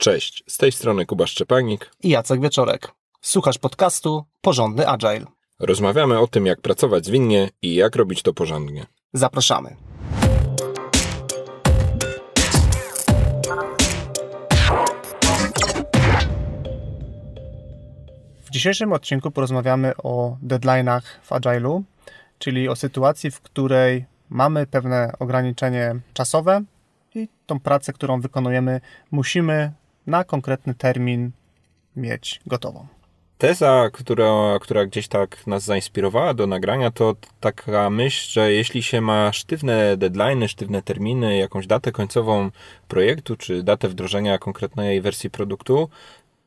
Cześć, z tej strony Kuba Szczepanik i Jacek Wieczorek. Słuchasz podcastu Porządny Agile. Rozmawiamy o tym, jak pracować zwinnie i jak robić to porządnie. Zapraszamy. W dzisiejszym odcinku porozmawiamy o deadline'ach w Agile'u, czyli o sytuacji, w której mamy pewne ograniczenie czasowe i tą pracę, którą wykonujemy, musimy na konkretny termin mieć gotową. Teza, która, która gdzieś tak nas zainspirowała do nagrania, to taka myśl, że jeśli się ma sztywne deadline, sztywne terminy, jakąś datę końcową projektu, czy datę wdrożenia konkretnej wersji produktu,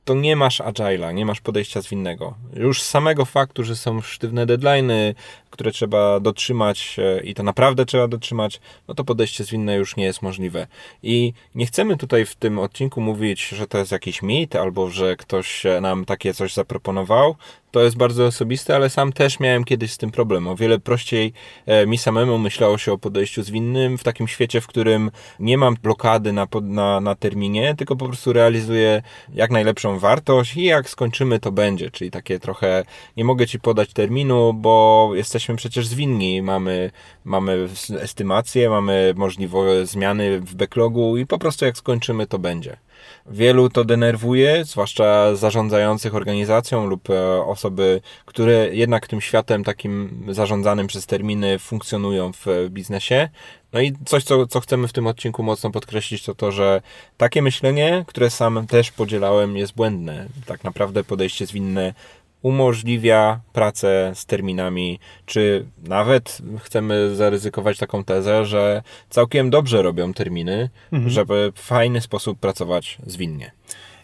to nie masz agile'a, nie masz podejścia zwinnego. Już z samego faktu, że są sztywne deadline'y, które trzeba dotrzymać e, i to naprawdę trzeba dotrzymać, no to podejście zwinne już nie jest możliwe. I nie chcemy tutaj w tym odcinku mówić, że to jest jakiś mit, albo że ktoś nam takie coś zaproponował, to jest bardzo osobiste, ale sam też miałem kiedyś z tym problem. O wiele prościej e, mi samemu myślało się o podejściu zwinnym w takim świecie, w którym nie mam blokady na, na, na terminie, tylko po prostu realizuję jak najlepszą wartość i jak skończymy, to będzie. Czyli takie trochę nie mogę ci podać terminu, bo jesteśmy przecież zwinni. Mamy, mamy estymację, mamy możliwość zmiany w backlogu i po prostu jak skończymy, to będzie. Wielu to denerwuje, zwłaszcza zarządzających organizacją lub e, osoby, które jednak tym światem takim zarządzanym przez terminy funkcjonują w biznesie. No i coś, co, co chcemy w tym odcinku mocno podkreślić, to to, że takie myślenie, które sam też podzielałem, jest błędne. Tak naprawdę podejście zwinne umożliwia pracę z terminami, czy nawet chcemy zaryzykować taką tezę, że całkiem dobrze robią terminy, mhm. żeby w fajny sposób pracować zwinnie.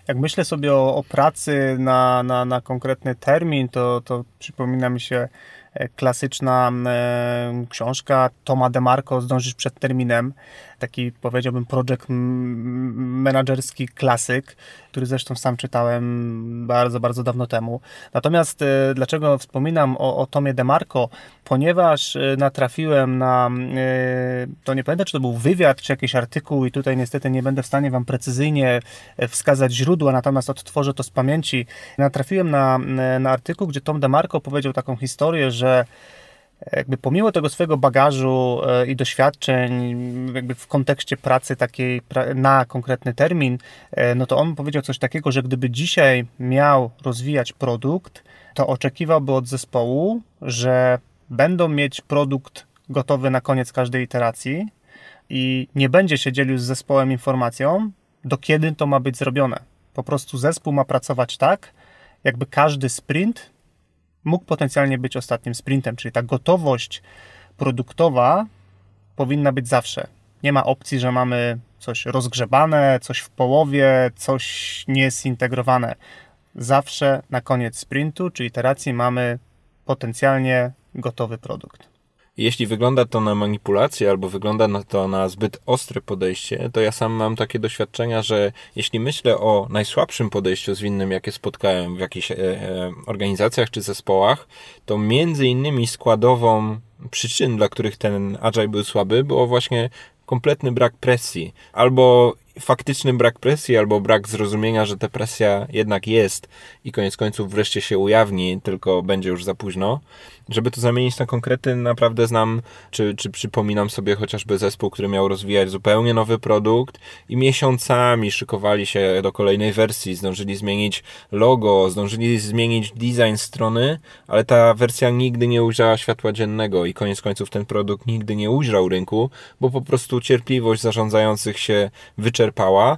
Jak myślę sobie o, o pracy na, na, na konkretny termin, to, to przypomina mi się e, klasyczna e, książka Toma DeMarco Zdążysz przed terminem taki powiedziałbym project menedżerski klasyk, który zresztą sam czytałem bardzo, bardzo dawno temu. Natomiast e, dlaczego wspominam o, o Tomie DeMarco? Ponieważ e, natrafiłem na, e, to nie pamiętam, czy to był wywiad, czy jakiś artykuł i tutaj niestety nie będę w stanie Wam precyzyjnie wskazać źródła, natomiast odtworzę to z pamięci. Natrafiłem na, na artykuł, gdzie Tom DeMarco powiedział taką historię, że jakby pomimo tego swojego bagażu e, i doświadczeń, jakby w kontekście pracy takiej na konkretny termin, e, no to on powiedział coś takiego, że gdyby dzisiaj miał rozwijać produkt, to oczekiwałby od zespołu, że będą mieć produkt gotowy na koniec każdej iteracji i nie będzie się dzielił z zespołem informacją, do kiedy to ma być zrobione. Po prostu zespół ma pracować tak, jakby każdy sprint mógł potencjalnie być ostatnim sprintem, czyli ta gotowość produktowa powinna być zawsze. Nie ma opcji, że mamy coś rozgrzebane, coś w połowie, coś niezintegrowane. Zawsze na koniec sprintu czy iteracji mamy potencjalnie gotowy produkt. Jeśli wygląda to na manipulację albo wygląda na to na zbyt ostre podejście, to ja sam mam takie doświadczenia, że jeśli myślę o najsłabszym podejściu zwinnym, jakie spotkałem w jakichś e, e, organizacjach czy zespołach, to między innymi składową przyczyn, dla których ten agile był słaby, było właśnie kompletny brak presji. Albo faktyczny brak presji, albo brak zrozumienia, że ta presja jednak jest i koniec końców wreszcie się ujawni, tylko będzie już za późno. Żeby to zamienić na konkrety, naprawdę znam, czy, czy przypominam sobie chociażby zespół, który miał rozwijać zupełnie nowy produkt i miesiącami szykowali się do kolejnej wersji, zdążyli zmienić logo, zdążyli zmienić design strony, ale ta wersja nigdy nie ujrzała światła dziennego i koniec końców ten produkt nigdy nie ujrzał rynku, bo po prostu cierpliwość zarządzających się wyczerpała,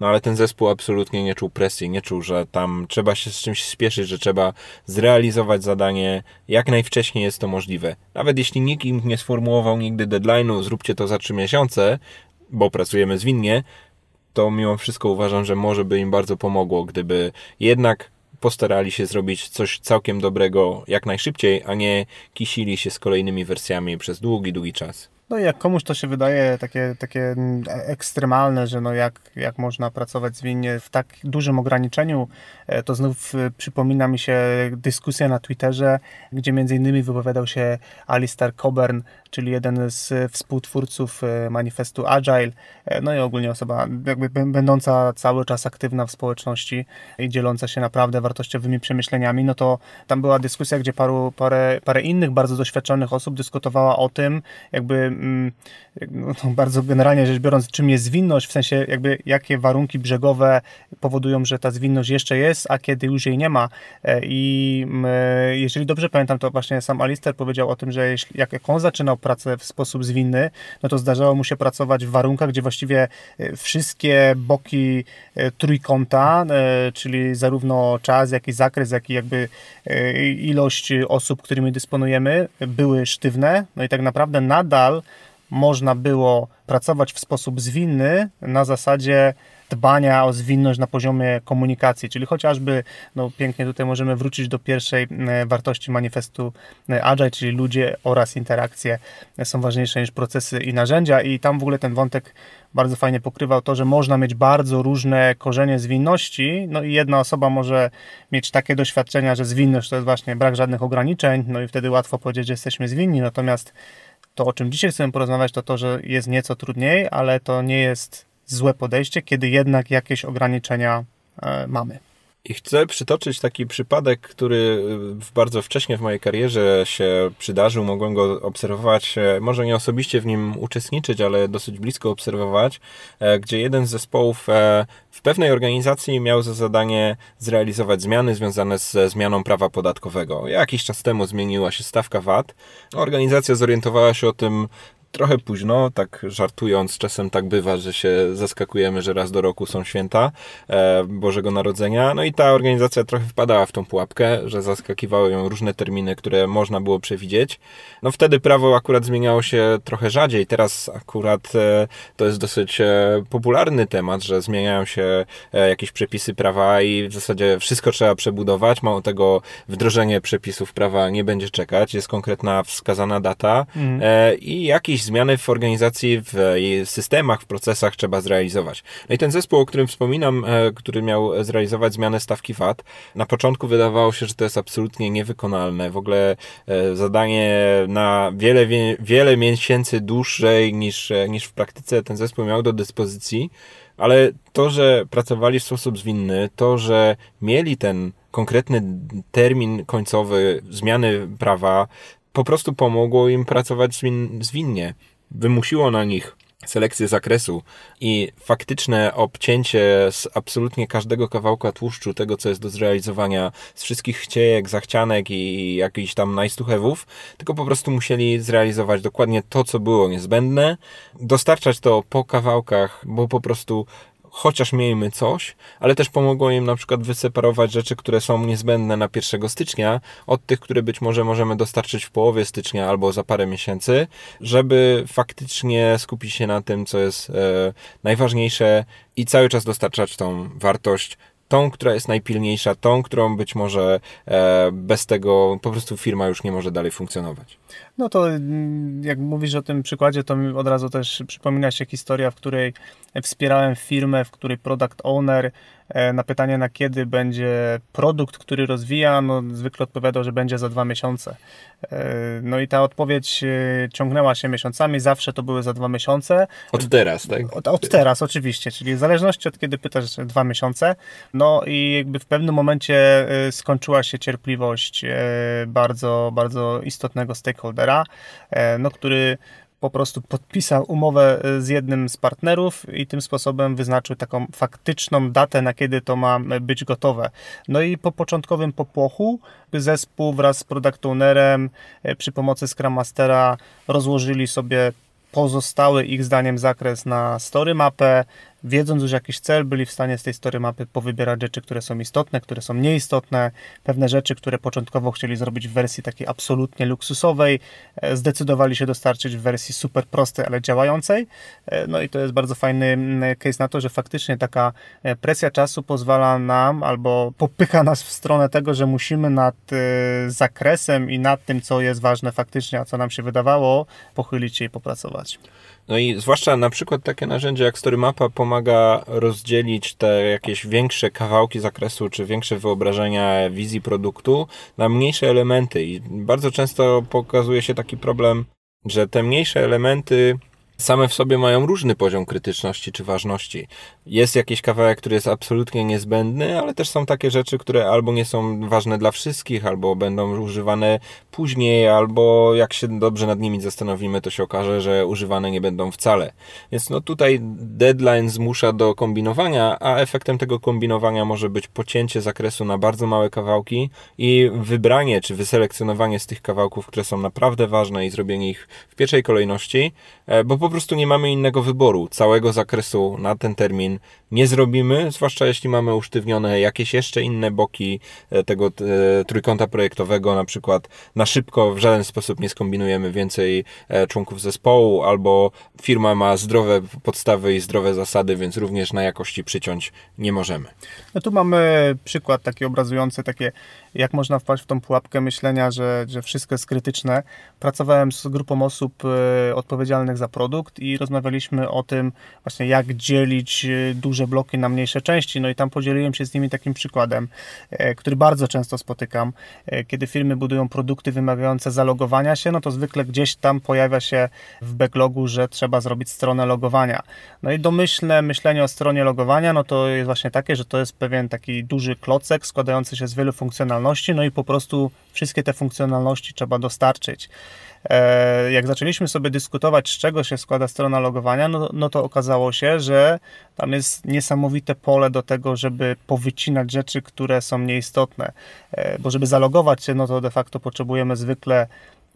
no ale ten zespół absolutnie nie czuł presji, nie czuł, że tam trzeba się z czymś spieszyć, że trzeba zrealizować zadanie jak najwcześniej jest to możliwe. Nawet jeśli nikt im nie sformułował nigdy deadline'u, zróbcie to za trzy miesiące, bo pracujemy zwinnie, to mimo wszystko uważam, że może by im bardzo pomogło, gdyby jednak postarali się zrobić coś całkiem dobrego jak najszybciej, a nie kisili się z kolejnymi wersjami przez długi, długi czas. No i jak komuś to się wydaje takie, takie ekstremalne, że no jak, jak można pracować zwinnie w tak dużym ograniczeniu, e, to znów e, przypomina mi się dyskusja na Twitterze, gdzie między innymi wypowiadał się Alistair Coburn, czyli jeden z współtwórców e, manifestu Agile, no i ogólnie osoba jakby będąca cały czas aktywna w społeczności i dzieląca się naprawdę wartościowymi przemyśleniami, no to tam była dyskusja, gdzie paru, parę, parę innych bardzo doświadczonych osób dyskutowała o tym, jakby no, bardzo generalnie rzecz biorąc, czym jest zwinność, w sensie jakby jakie warunki brzegowe powodują, że ta zwinność jeszcze jest, a kiedy już jej nie ma. E, I e, jeżeli dobrze pamiętam, to właśnie sam Alister powiedział o tym, że jeśli, jak, jak on zaczynał pracę w sposób zwinny, no to zdarzało mu się pracować w warunkach, gdzie właściwie e, wszystkie boki trójkąta, czyli zarówno czas, jak i zakres, jak i jakby ilość osób, którymi dysponujemy, były sztywne. No i tak naprawdę nadal można było pracować w sposób zwinny na zasadzie dbania o zwinność na poziomie komunikacji, czyli chociażby, no pięknie tutaj możemy wrócić do pierwszej e, wartości manifestu e, Agile, czyli ludzie oraz interakcje są ważniejsze niż procesy i narzędzia. I tam w ogóle ten wątek bardzo fajnie pokrywał to, że można mieć bardzo różne korzenie zwinności, no i jedna osoba może mieć takie doświadczenia, że zwinność to jest właśnie brak żadnych ograniczeń, no i wtedy łatwo powiedzieć, że jesteśmy zwinni, natomiast to, o czym dzisiaj chcemy porozmawiać, to to, że jest nieco trudniej, ale to nie jest złe podejście, kiedy jednak jakieś ograniczenia e, mamy. I chcę przytoczyć taki przypadek, który bardzo wcześnie w mojej karierze się przydarzył. Mogłem go obserwować, e, może nie osobiście w nim uczestniczyć, ale dosyć blisko obserwować, e, gdzie jeden z zespołów e, w pewnej organizacji miał za zadanie zrealizować zmiany związane ze zmianą prawa podatkowego. Jakiś czas temu zmieniła się stawka VAT. Organizacja zorientowała się o tym trochę późno, tak żartując, czasem tak bywa, że się zaskakujemy, że raz do roku są święta e, Bożego Narodzenia. No i ta organizacja trochę wpadała w tą pułapkę, że zaskakiwały ją różne terminy, które można było przewidzieć. No wtedy prawo akurat zmieniało się trochę rzadziej. Teraz akurat e, to jest dosyć e, popularny temat, że zmieniają się jakieś przepisy prawa i w zasadzie wszystko trzeba przebudować. Mało tego, wdrożenie przepisów prawa nie będzie czekać. Jest konkretna wskazana data mm. i jakiś zmiany w organizacji, w systemach, w procesach trzeba zrealizować. No i ten zespół, o którym wspominam, e, który miał zrealizować zmianę stawki VAT, na początku wydawało się, że to jest absolutnie niewykonalne. W ogóle e, zadanie na wiele, wiele miesięcy dłużej niż, e, niż w praktyce ten zespół miał do dyspozycji, ale to, że pracowali w sposób zwinny, to, że mieli ten konkretny termin końcowy zmiany prawa, po prostu pomogło im pracować zwinnie. Wymusiło na nich selekcję zakresu i faktyczne obcięcie z absolutnie każdego kawałka tłuszczu, tego co jest do zrealizowania, z wszystkich chciejek, zachcianek i jakichś tam have'ów, tylko po prostu musieli zrealizować dokładnie to, co było niezbędne, dostarczać to po kawałkach, bo po prostu chociaż miejmy coś, ale też pomogło im na przykład wyseparować rzeczy, które są niezbędne na 1 stycznia, od tych, które być może możemy dostarczyć w połowie stycznia albo za parę miesięcy, żeby faktycznie skupić się na tym, co jest e, najważniejsze i cały czas dostarczać tą wartość tą, która jest najpilniejsza, tą, którą być może e, bez tego po prostu firma już nie może dalej funkcjonować. No to mm, jak mówisz o tym przykładzie, to mi od razu też przypomina się historia, w której wspierałem firmę, w której product owner na pytanie, na kiedy będzie produkt, który rozwija, no zwykle odpowiadał, że będzie za dwa miesiące. E, no i ta odpowiedź e, ciągnęła się miesiącami, zawsze to były za dwa miesiące. Od teraz, tak? Od, od teraz, oczywiście, czyli w zależności od kiedy pytasz, dwa miesiące. No i jakby w pewnym momencie skończyła się cierpliwość bardzo, bardzo istotnego stakeholdera, no, który po prostu podpisał umowę e, z jednym z partnerów i tym sposobem wyznaczył taką faktyczną datę, na kiedy to ma e, być gotowe. No i po początkowym popłochu zespół wraz z product ownerem przy pomocy Scrum Mastera rozłożyli sobie pozostały ich zdaniem zakres na story mapę, wiedząc już jakiś cel, byli w stanie z tej story mapy powybierać rzeczy, które są istotne, które są nieistotne, pewne rzeczy, które początkowo chcieli zrobić w wersji takiej absolutnie luksusowej, e, zdecydowali się dostarczyć w wersji super prostej, ale działającej. E, no i to jest bardzo fajny mm, case na to, że faktycznie taka e, presja czasu pozwala nam albo popycha nas w stronę tego, że musimy nad zakresem i nad tym, co jest ważne faktycznie, a co nam się wydawało, pochylić się i popracować. No i zwłaszcza na przykład takie narzędzie jak StoryMapa pomaga rozdzielić te jakieś większe kawałki zakresu, czy większe wyobrażenia wizji produktu na mniejsze elementy. I bardzo często pokazuje się taki problem, że te mniejsze elementy same w sobie mają różny poziom krytyczności czy ważności. Jest jakiś kawałek, który jest absolutnie niezbędny, ale też są takie rzeczy, które albo nie są ważne dla wszystkich, albo będą używane później, albo jak się dobrze nad nimi zastanowimy, to się okaże, że używane nie będą wcale. Więc no tutaj deadline zmusza do kombinowania, a efektem tego kombinowania może być pocięcie zakresu na bardzo małe kawałki i wybranie czy wyselekcjonowanie z tych kawałków, które są naprawdę ważne i zrobienie ich w pierwszej kolejności, e, bo po prostu nie mamy innego wyboru. Całego zakresu na ten termin nie zrobimy, zwłaszcza jeśli mamy usztywnione jakieś jeszcze inne boki e, tego e, trójkąta projektowego, na przykład na szybko w żaden sposób nie skombinujemy więcej e, członków zespołu, albo firma ma zdrowe podstawy i zdrowe zasady, więc również na jakości przyciąć nie możemy. No tu mamy przykład taki obrazujący takie jak można wpaść w tą pułapkę myślenia, że, że wszystko jest krytyczne. Pracowałem z grupą osób odpowiedzialnych za produkt i rozmawialiśmy o tym właśnie jak dzielić e, duże bloki na mniejsze części. No i tam podzieliłem się z nimi takim przykładem, e, który bardzo często spotykam. Kiedy firmy budują produkty wymagające zalogowania się, no to zwykle gdzieś tam pojawia się w backlogu, że trzeba zrobić stronę logowania. No i domyślne myślenie o stronie logowania, no to jest właśnie takie, że to jest pewien taki duży klocek składający się z wielu funkcjonalności, no i po prostu wszystkie te funkcjonalności trzeba dostarczyć. E, jak zaczęliśmy sobie dyskutować, z czego się składa strona logowania, no, no to okazało się, że tam jest niesamowite pole do tego, żeby powycinać rzeczy, które są nieistotne. E, bo żeby zalogować się, no to de facto potrzebujemy zwykle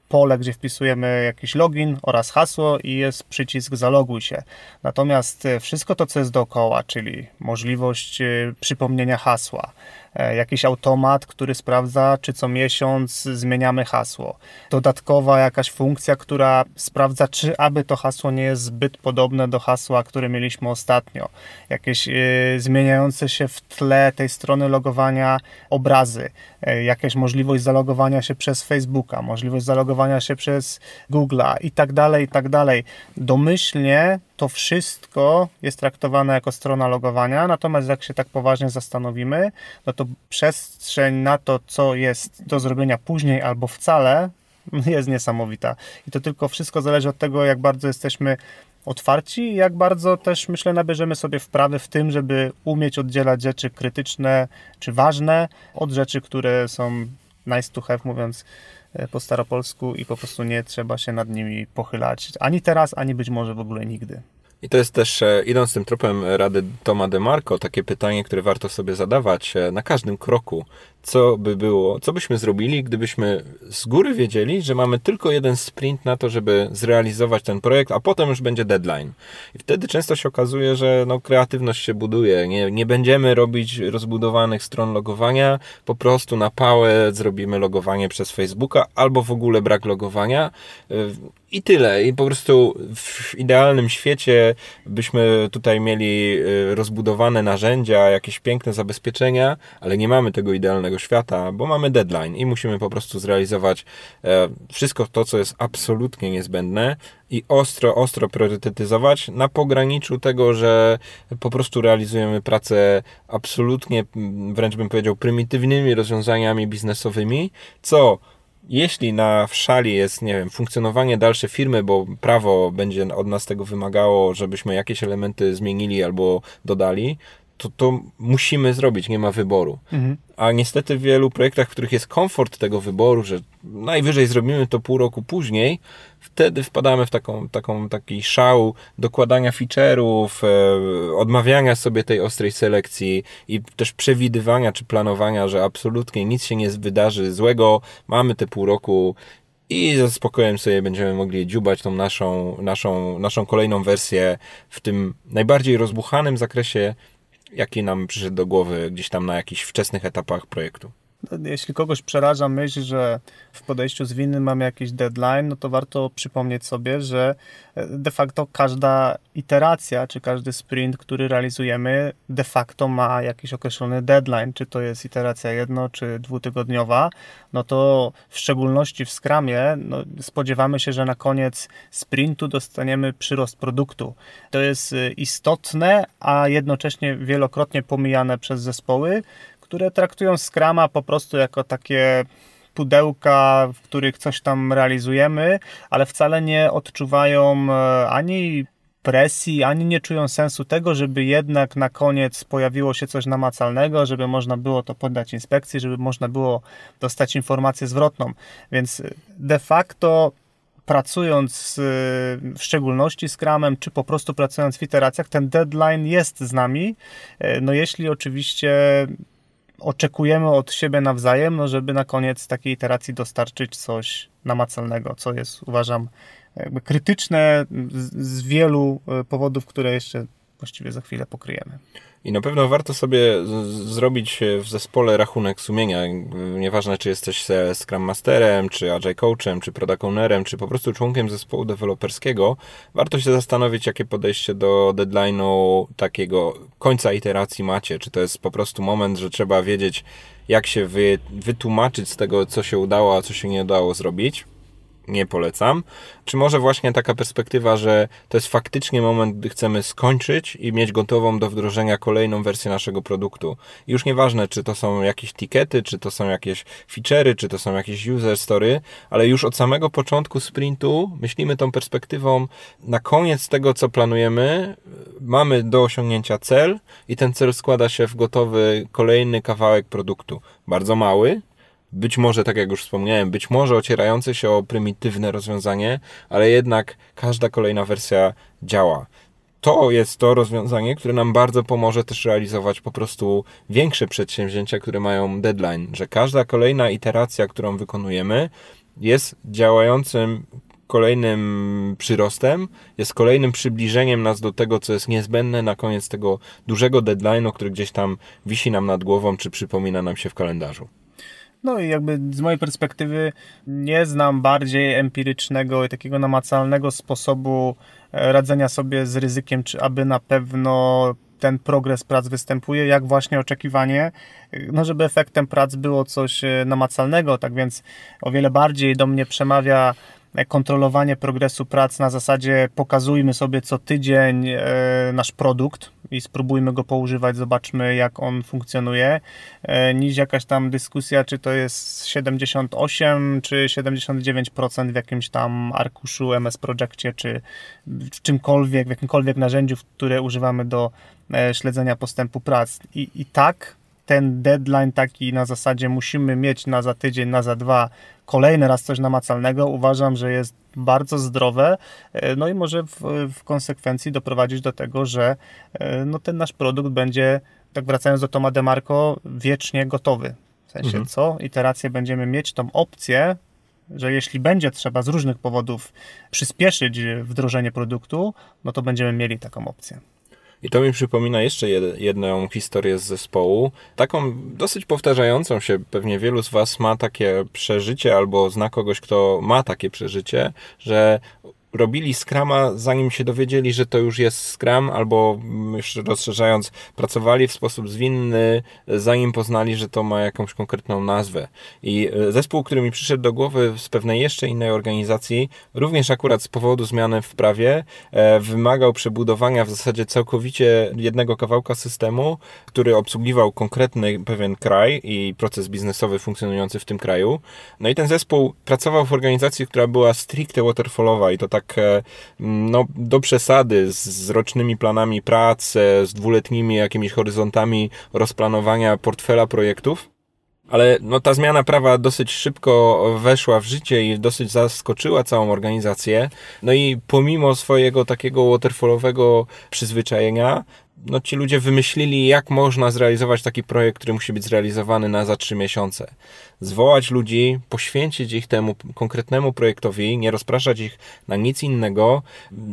pole, gdzie wpisujemy jakiś login oraz hasło i jest przycisk zaloguj się. Natomiast e, wszystko to, co jest dookoła, czyli możliwość przypomnienia hasła, jakiś automat, który sprawdza, czy co miesiąc zmieniamy hasło. Dodatkowa jakaś funkcja, która sprawdza, czy aby to hasło nie jest zbyt podobne do hasła, które mieliśmy ostatnio. Jakieś y, zmieniające się w tle tej strony logowania obrazy, y, jakaś możliwość zalogowania się przez Facebooka, możliwość zalogowania się przez Google'a i tak dalej, i tak dalej. Domyślnie to wszystko jest traktowane jako strona logowania, natomiast jak się tak poważnie zastanowimy, no to przestrzeń na to, co jest do zrobienia później albo wcale, jest niesamowita. I to tylko wszystko zależy od tego, jak bardzo jesteśmy otwarci i jak bardzo też, myślę, nabierzemy sobie wprawy w tym, żeby umieć oddzielać rzeczy krytyczne czy ważne od rzeczy, które są nice to have, mówiąc po staropolsku i po prostu nie trzeba się nad nimi pochylać. Ani teraz, ani być może w ogóle nigdy. I to jest też, e, idąc tym tropem rady Toma DeMarco, takie pytanie, które warto sobie zadawać e, na każdym kroku co by było, co byśmy zrobili, gdybyśmy z góry wiedzieli, że mamy tylko jeden sprint na to, żeby zrealizować ten projekt, a potem już będzie deadline. I wtedy często się okazuje, że no, kreatywność się buduje. Nie, nie będziemy robić rozbudowanych stron logowania, po prostu na pałę zrobimy logowanie przez Facebooka, albo w ogóle brak logowania. I tyle. I po prostu w idealnym świecie byśmy tutaj mieli y, rozbudowane narzędzia, jakieś piękne zabezpieczenia, ale nie mamy tego idealnego świata, bo mamy deadline i musimy po prostu zrealizować e, wszystko to, co jest absolutnie niezbędne i ostro, ostro priorytetyzować na pograniczu tego, że po prostu realizujemy pracę absolutnie, wręcz bym powiedział, prymitywnymi rozwiązaniami biznesowymi, co jeśli na szali jest, nie wiem, funkcjonowanie dalsze firmy, bo prawo będzie od nas tego wymagało, żebyśmy jakieś elementy zmienili albo dodali, to, to musimy zrobić, nie ma wyboru. Mhm. A niestety w wielu projektach, w których jest komfort tego wyboru, że najwyżej zrobimy to pół roku później, wtedy wpadamy w taką, taką, taki szał dokładania feature'ów, e, odmawiania sobie tej ostrej selekcji i też przewidywania czy planowania, że absolutnie nic się nie wydarzy złego, mamy te pół roku i ze spokojem sobie będziemy mogli dziubać tą naszą, naszą, naszą kolejną wersję w tym najbardziej rozbuchanym zakresie, jaki nam przyszedł do głowy gdzieś tam na jakichś wczesnych etapach projektu. Jeśli kogoś przeraża myśl, że w podejściu zwinnym mamy jakiś deadline, no to warto przypomnieć sobie, że e, de facto każda iteracja, czy każdy sprint, który realizujemy, de facto ma jakiś określony deadline, czy to jest iteracja jedno, czy dwutygodniowa, no to w szczególności w Scrumie no, spodziewamy się, że na koniec sprintu dostaniemy przyrost produktu. To jest e, istotne, a jednocześnie wielokrotnie pomijane przez zespoły, które traktują Scrama po prostu jako takie pudełka, w których coś tam realizujemy, ale wcale nie odczuwają e, ani presji, ani nie czują sensu tego, żeby jednak na koniec pojawiło się coś namacalnego, żeby można było to poddać inspekcji, żeby można było dostać informację zwrotną. Więc de facto pracując w szczególności z Scrumem, czy po prostu pracując w iteracjach, ten deadline jest z nami. E, no jeśli oczywiście oczekujemy od siebie nawzajem, no żeby na koniec takiej iteracji dostarczyć coś namacalnego, co jest uważam krytyczne z, z wielu e, powodów, które jeszcze właściwie za chwilę pokryjemy. I na pewno warto sobie zrobić w zespole rachunek sumienia. Nieważne, czy jesteś Scrum Masterem, czy Agile Coachem, czy Product Ownerem, czy po prostu członkiem zespołu deweloperskiego. Warto się zastanowić, jakie podejście do deadline'u takiego końca iteracji macie. Czy to jest po prostu moment, że trzeba wiedzieć, jak się wy, wytłumaczyć z tego, co się udało, a co się nie udało zrobić nie polecam. Czy może właśnie taka perspektywa, że to jest faktycznie moment, gdy chcemy skończyć i mieć gotową do wdrożenia kolejną wersję naszego produktu. Już nieważne, czy to są jakieś tikety, czy to są jakieś feature'y, czy to są jakieś user story, ale już od samego początku sprintu myślimy tą perspektywą na koniec tego, co planujemy, mamy do osiągnięcia cel i ten cel składa się w gotowy kolejny kawałek produktu. Bardzo mały, być może, tak jak już wspomniałem, być może ocierające się o prymitywne rozwiązanie, ale jednak każda kolejna wersja działa. To jest to rozwiązanie, które nam bardzo pomoże też realizować po prostu większe przedsięwzięcia, które mają deadline, że każda kolejna iteracja, którą wykonujemy, jest działającym kolejnym przyrostem, jest kolejnym przybliżeniem nas do tego, co jest niezbędne na koniec tego dużego deadline'u, który gdzieś tam wisi nam nad głową, czy przypomina nam się w kalendarzu. No i jakby z mojej perspektywy nie znam bardziej empirycznego i takiego namacalnego sposobu e, radzenia sobie z ryzykiem, czy aby na pewno ten progres prac występuje, jak właśnie oczekiwanie, e, no żeby efektem prac było coś e, namacalnego, tak więc o wiele bardziej do mnie przemawia kontrolowanie progresu prac na zasadzie pokazujmy sobie co tydzień nasz produkt, i spróbujmy go poużywać, zobaczmy jak on funkcjonuje, e, niż jakaś tam dyskusja, czy to jest 78 czy 79% w jakimś tam arkuszu MS Projectie, czy w czymkolwiek, w jakimkolwiek narzędziu, które używamy do e, śledzenia postępu prac. I, i tak ten deadline taki na zasadzie musimy mieć na za tydzień, na za dwa kolejny raz coś namacalnego, uważam, że jest bardzo zdrowe, e, no i może w, w konsekwencji doprowadzić do tego, że e, no, ten nasz produkt będzie, tak wracając do Toma DeMarco, wiecznie gotowy. W sensie mhm. co? Iterację będziemy mieć tą opcję, że jeśli będzie trzeba z różnych powodów przyspieszyć wdrożenie produktu, no to będziemy mieli taką opcję. I to mi przypomina jeszcze jedną historię z zespołu, taką dosyć powtarzającą się. Pewnie wielu z Was ma takie przeżycie albo zna kogoś, kto ma takie przeżycie, że robili Scrama, zanim się dowiedzieli, że to już jest Scrum, albo jeszcze rozszerzając, pracowali w sposób zwinny, zanim poznali, że to ma jakąś konkretną nazwę. I e, zespół, który mi przyszedł do głowy z pewnej jeszcze innej organizacji, również akurat z powodu zmiany w prawie, e, wymagał przebudowania w zasadzie całkowicie jednego kawałka systemu, który obsługiwał konkretny pewien kraj i proces biznesowy funkcjonujący w tym kraju. No i ten zespół pracował w organizacji, która była stricte waterfallowa i to tak tak e, no, do przesady z, z rocznymi planami prac, z dwuletnimi jakimiś horyzontami rozplanowania portfela projektów. Ale no, ta zmiana prawa dosyć szybko weszła w życie i dosyć zaskoczyła całą organizację. No i pomimo swojego takiego waterfallowego przyzwyczajenia, no, ci ludzie wymyślili, jak można zrealizować taki projekt, który musi być zrealizowany na za trzy miesiące. Zwołać ludzi, poświęcić ich temu konkretnemu projektowi, nie rozpraszać ich na nic innego,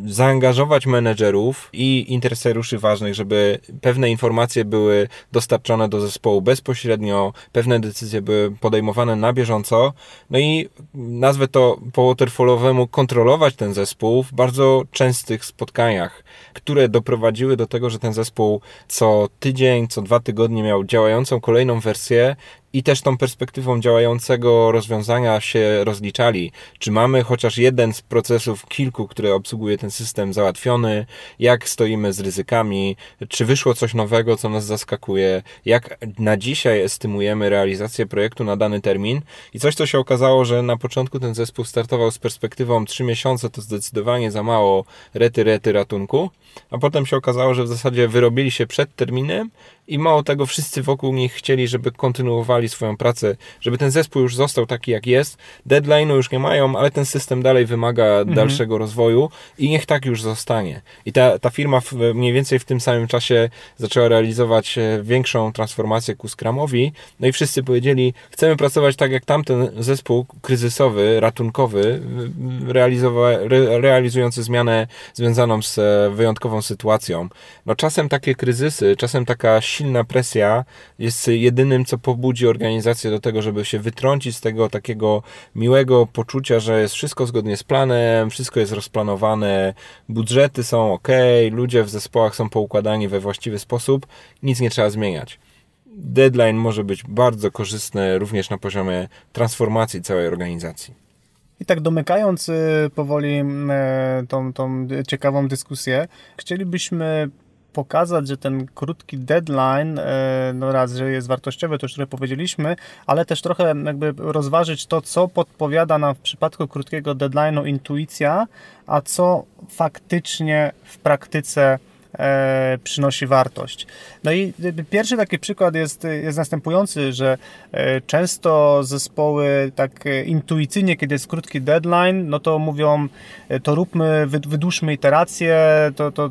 zaangażować menedżerów i interesariuszy ważnych, żeby pewne informacje były dostarczone do zespołu bezpośrednio, pewne decyzje były podejmowane na bieżąco, no i nazwę to po waterfallowemu kontrolować ten zespół w bardzo częstych spotkaniach, które doprowadziły do tego, że ten zespół co tydzień, co dwa tygodnie miał działającą kolejną wersję i też tą perspektywą działającego rozwiązania się rozliczali. Czy mamy chociaż jeden z procesów kilku, które obsługuje ten system załatwiony, jak stoimy z ryzykami, czy wyszło coś nowego, co nas zaskakuje, jak na dzisiaj estymujemy realizację projektu na dany termin. I coś, co się okazało, że na początku ten zespół startował z perspektywą 3 miesiące, to zdecydowanie za mało rety, rety ratunku, a potem się okazało, że w zasadzie wyrobili się przed terminem i mało tego, wszyscy wokół nich chcieli, żeby kontynuowali swoją pracę, żeby ten zespół już został taki, jak jest. Deadline'u już nie mają, ale ten system dalej wymaga mhm. dalszego rozwoju i niech tak już zostanie. I ta, ta firma w, mniej więcej w tym samym czasie zaczęła realizować e, większą transformację ku Scrumowi, no i wszyscy powiedzieli, chcemy pracować tak, jak tamten zespół kryzysowy, ratunkowy, realizowa- re, realizujący zmianę związaną z e, wyjątkową sytuacją. No czasem takie kryzysy, czasem taka silna presja jest jedynym, co pobudzi organizację do tego, żeby się wytrącić z tego takiego miłego poczucia, że jest wszystko zgodnie z planem, wszystko jest rozplanowane, budżety są ok, ludzie w zespołach są poukładani we właściwy sposób, nic nie trzeba zmieniać. Deadline może być bardzo korzystny również na poziomie transformacji całej organizacji. I tak domykając y, powoli y, tą, tą ciekawą dyskusję, chcielibyśmy pokazać, że ten krótki deadline, e, no raz, że jest wartościowy, to już trochę powiedzieliśmy, ale też trochę jakby rozważyć to, co podpowiada nam w przypadku krótkiego deadline'u intuicja, a co faktycznie w praktyce e, przynosi wartość. No i pierwszy taki przykład jest, jest następujący, że e, często zespoły tak intuicyjnie, kiedy jest krótki deadline, no to mówią, to róbmy, wydłużmy iterację, to, to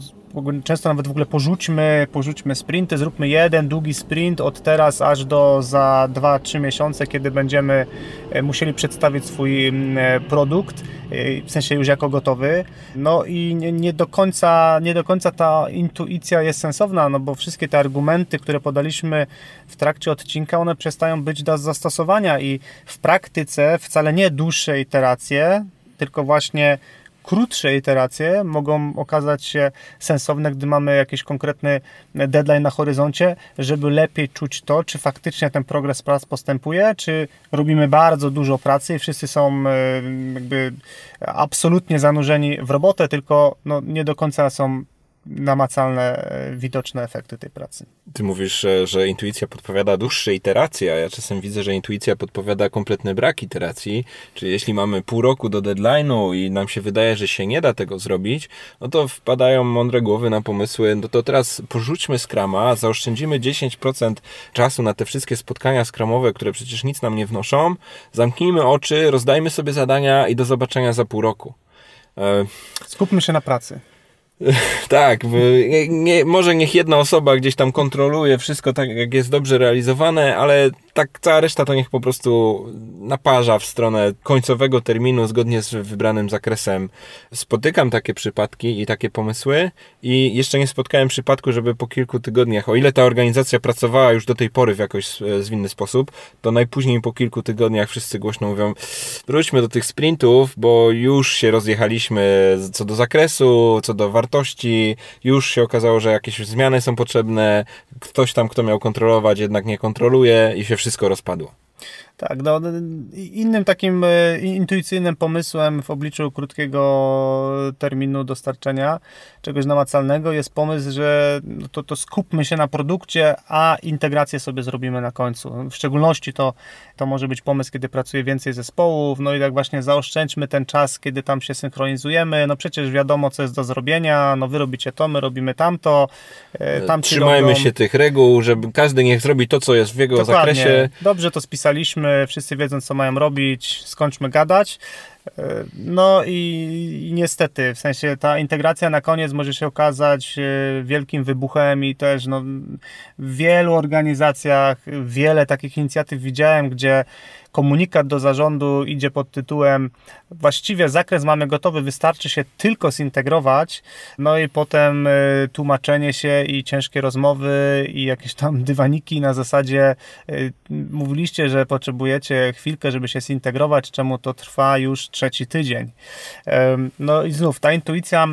często nawet w ogóle porzućmy, porzućmy sprinty, zróbmy jeden długi sprint od teraz aż do za 2-3 miesiące, kiedy będziemy e, musieli przedstawić swój mm, e, produkt, e, w sensie już jako gotowy. No i nie, nie, do końca, nie do końca ta intuicja jest sensowna, no bo wszystkie te argumenty, które podaliśmy w trakcie odcinka, one przestają być do zastosowania i w praktyce wcale nie dłuższe iteracje, tylko właśnie krótsze iteracje mogą okazać się sensowne, gdy mamy jakiś konkretny deadline na horyzoncie, żeby lepiej czuć to, czy faktycznie ten progres prac postępuje, czy robimy bardzo dużo pracy i wszyscy są e, jakby absolutnie zanurzeni w robotę, tylko no, nie do końca są namacalne, e, widoczne efekty tej pracy. Ty mówisz, że intuicja podpowiada dłuższe iteracje, a ja czasem widzę, że intuicja podpowiada kompletny brak iteracji. Czyli jeśli mamy pół roku do deadline'u i nam się wydaje, że się nie da tego zrobić, no to wpadają mądre głowy na pomysły, no to teraz porzućmy skrama, zaoszczędzimy 10% czasu na te wszystkie spotkania skramowe, które przecież nic nam nie wnoszą, zamknijmy oczy, rozdajmy sobie zadania i do zobaczenia za pół roku. E, Skupmy się na pracy. Tak, nie, może niech jedna osoba gdzieś tam kontroluje wszystko tak, jak jest dobrze realizowane, ale tak cała reszta to niech po prostu naparza w stronę końcowego terminu zgodnie z wybranym zakresem. Spotykam takie przypadki i takie pomysły i jeszcze nie spotkałem przypadku, żeby po kilku tygodniach, o ile ta organizacja pracowała już do tej pory w jakoś zwinny sposób, to najpóźniej po kilku tygodniach wszyscy głośno mówią wróćmy do tych sprintów, bo już się rozjechaliśmy co do zakresu, co do wartości, już się okazało, że jakieś zmiany są potrzebne, ktoś tam, kto miał kontrolować, jednak nie kontroluje i się wszystko rozpadło. Tak, no, innym takim e, intuicyjnym pomysłem w obliczu krótkiego terminu dostarczenia czegoś namacalnego jest pomysł, że no to, to skupmy się na produkcie, a integrację sobie zrobimy na końcu. W szczególności to, to może być pomysł, kiedy pracuje więcej zespołów, no i tak właśnie zaoszczędźmy ten czas, kiedy tam się synchronizujemy, no przecież wiadomo, co jest do zrobienia, no wy robicie to, my robimy tamto, e, tam Trzymajmy robią... się tych reguł, żeby każdy niech zrobi to, co jest w jego Dokładnie. zakresie. Dobrze to spisaliśmy, wszyscy wiedzą, co mają robić, skończmy gadać. No i, i, niestety, w sensie ta integracja na koniec może się okazać e, wielkim wybuchem i też no, w wielu organizacjach wiele takich inicjatyw widziałem, gdzie komunikat do zarządu idzie pod tytułem właściwie zakres mamy gotowy, wystarczy się tylko zintegrować, no i potem y, tłumaczenie się i ciężkie rozmowy i jakieś tam dywaniki na zasadzie y, mówiliście, że potrzebujecie chwilkę, żeby się zintegrować, czemu to trwa już trzeci tydzień. No i znów ta intuicja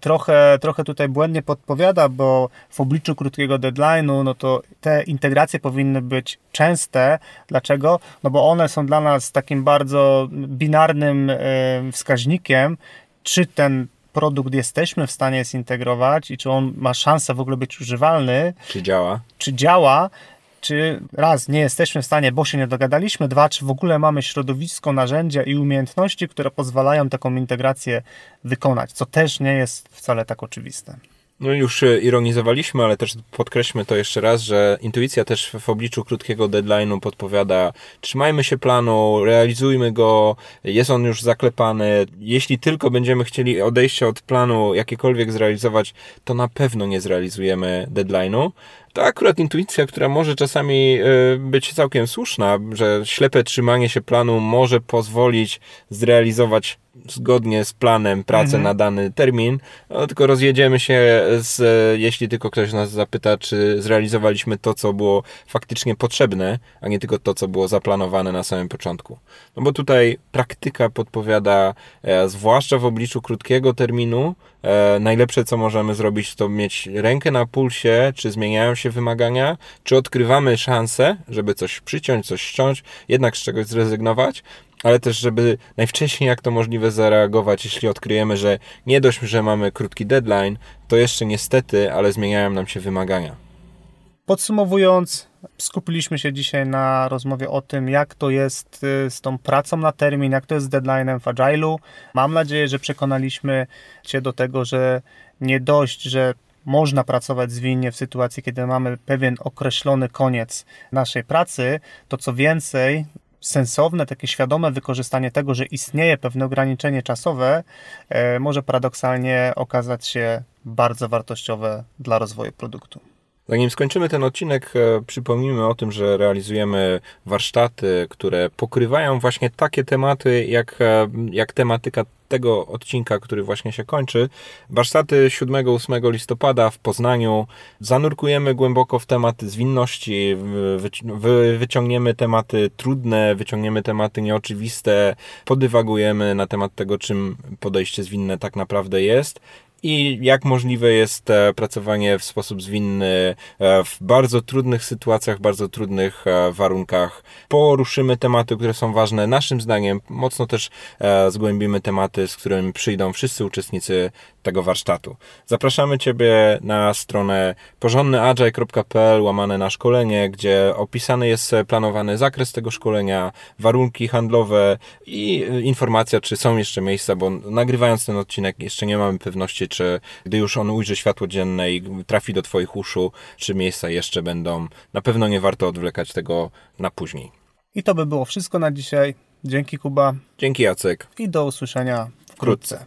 trochę, trochę tutaj błędnie podpowiada, bo w obliczu krótkiego deadline'u, no to te integracje powinny być częste. Dlaczego? No bo one są dla nas takim bardzo binarnym wskaźnikiem, czy ten produkt jesteśmy w stanie zintegrować i czy on ma szansę w ogóle być używalny. Czy działa. Czy działa, czy raz nie jesteśmy w stanie, bo się nie dogadaliśmy, dwa, czy w ogóle mamy środowisko, narzędzia i umiejętności, które pozwalają taką integrację wykonać, co też nie jest wcale tak oczywiste. No już e, ironizowaliśmy, ale też podkreślmy to jeszcze raz, że intuicja też w obliczu krótkiego deadline'u podpowiada trzymajmy się planu, realizujmy go, jest on już zaklepany. Jeśli tylko będziemy chcieli odejścia od planu jakiekolwiek zrealizować, to na pewno nie zrealizujemy deadline'u to akurat intuicja, która może czasami e, być całkiem słuszna, że ślepe trzymanie się planu może pozwolić zrealizować zgodnie z planem pracę mhm. na dany termin, no, tylko rozjedziemy się z, jeśli tylko ktoś nas zapyta, czy zrealizowaliśmy to, co było faktycznie potrzebne, a nie tylko to, co było zaplanowane na samym początku. No bo tutaj praktyka podpowiada, e, zwłaszcza w obliczu krótkiego terminu, e, najlepsze, co możemy zrobić, to mieć rękę na pulsie, czy zmieniają się wymagania, czy odkrywamy szansę, żeby coś przyciąć, coś ściąć, jednak z czegoś zrezygnować, ale też, żeby najwcześniej jak to możliwe zareagować, jeśli odkryjemy, że nie dość, że mamy krótki deadline, to jeszcze niestety, ale zmieniają nam się wymagania. Podsumowując, skupiliśmy się dzisiaj na rozmowie o tym, jak to jest y, z tą pracą na termin, jak to jest z deadline'em w Agile'u. Mam nadzieję, że przekonaliśmy Cię do tego, że nie dość, że można pracować zwinnie w sytuacji, kiedy mamy pewien określony koniec naszej pracy, to co więcej, sensowne, takie świadome wykorzystanie tego, że istnieje pewne ograniczenie czasowe, e, może paradoksalnie okazać się bardzo wartościowe dla rozwoju produktu. Zanim skończymy ten odcinek, e, przypomnijmy o tym, że realizujemy warsztaty, które pokrywają właśnie takie tematy, jak, e, jak tematyka tego odcinka, który właśnie się kończy. Warsztaty 7-8 listopada w Poznaniu. Zanurkujemy głęboko w tematy zwinności, wyciągniemy tematy trudne, wyciągniemy tematy nieoczywiste, podywagujemy na temat tego, czym podejście zwinne tak naprawdę jest i jak możliwe jest e, pracowanie w sposób zwinny e, w bardzo trudnych sytuacjach, bardzo trudnych e, warunkach. Poruszymy tematy, które są ważne naszym zdaniem, mocno też zgłębimy tematy, z którymi przyjdą wszyscy uczestnicy tego warsztatu. Zapraszamy Ciebie na stronę porządnyagile.pl łamane na szkolenie, gdzie opisany jest planowany zakres tego szkolenia, warunki handlowe i informacja, czy są jeszcze miejsca, bo nagrywając ten odcinek jeszcze nie mamy pewności, czy gdy już on ujrzy światło dzienne i trafi do Twoich uszu, czy miejsca jeszcze będą. Na pewno nie warto odwlekać tego na później. I to by było wszystko na dzisiaj. Dzięki Kuba. Dzięki Jacek. I do usłyszenia wkrótce.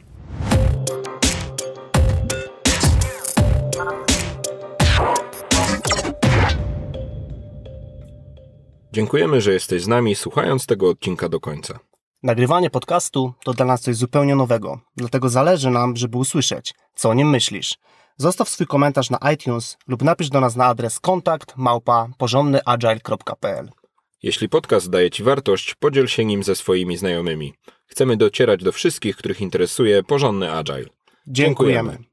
Dziękujemy, że jesteś z nami słuchając tego odcinka do końca. Nagrywanie podcastu to dla nas coś zupełnie nowego, dlatego zależy nam, żeby usłyszeć, co o nim myślisz. Zostaw swój komentarz na iTunes lub napisz do nas na adres kontakt małpa porządnyagile.pl. Jeśli podcast daje Ci wartość, podziel się nim ze swoimi znajomymi. Chcemy docierać do wszystkich, których interesuje porządny agile. Dziękujemy. Dziękujemy.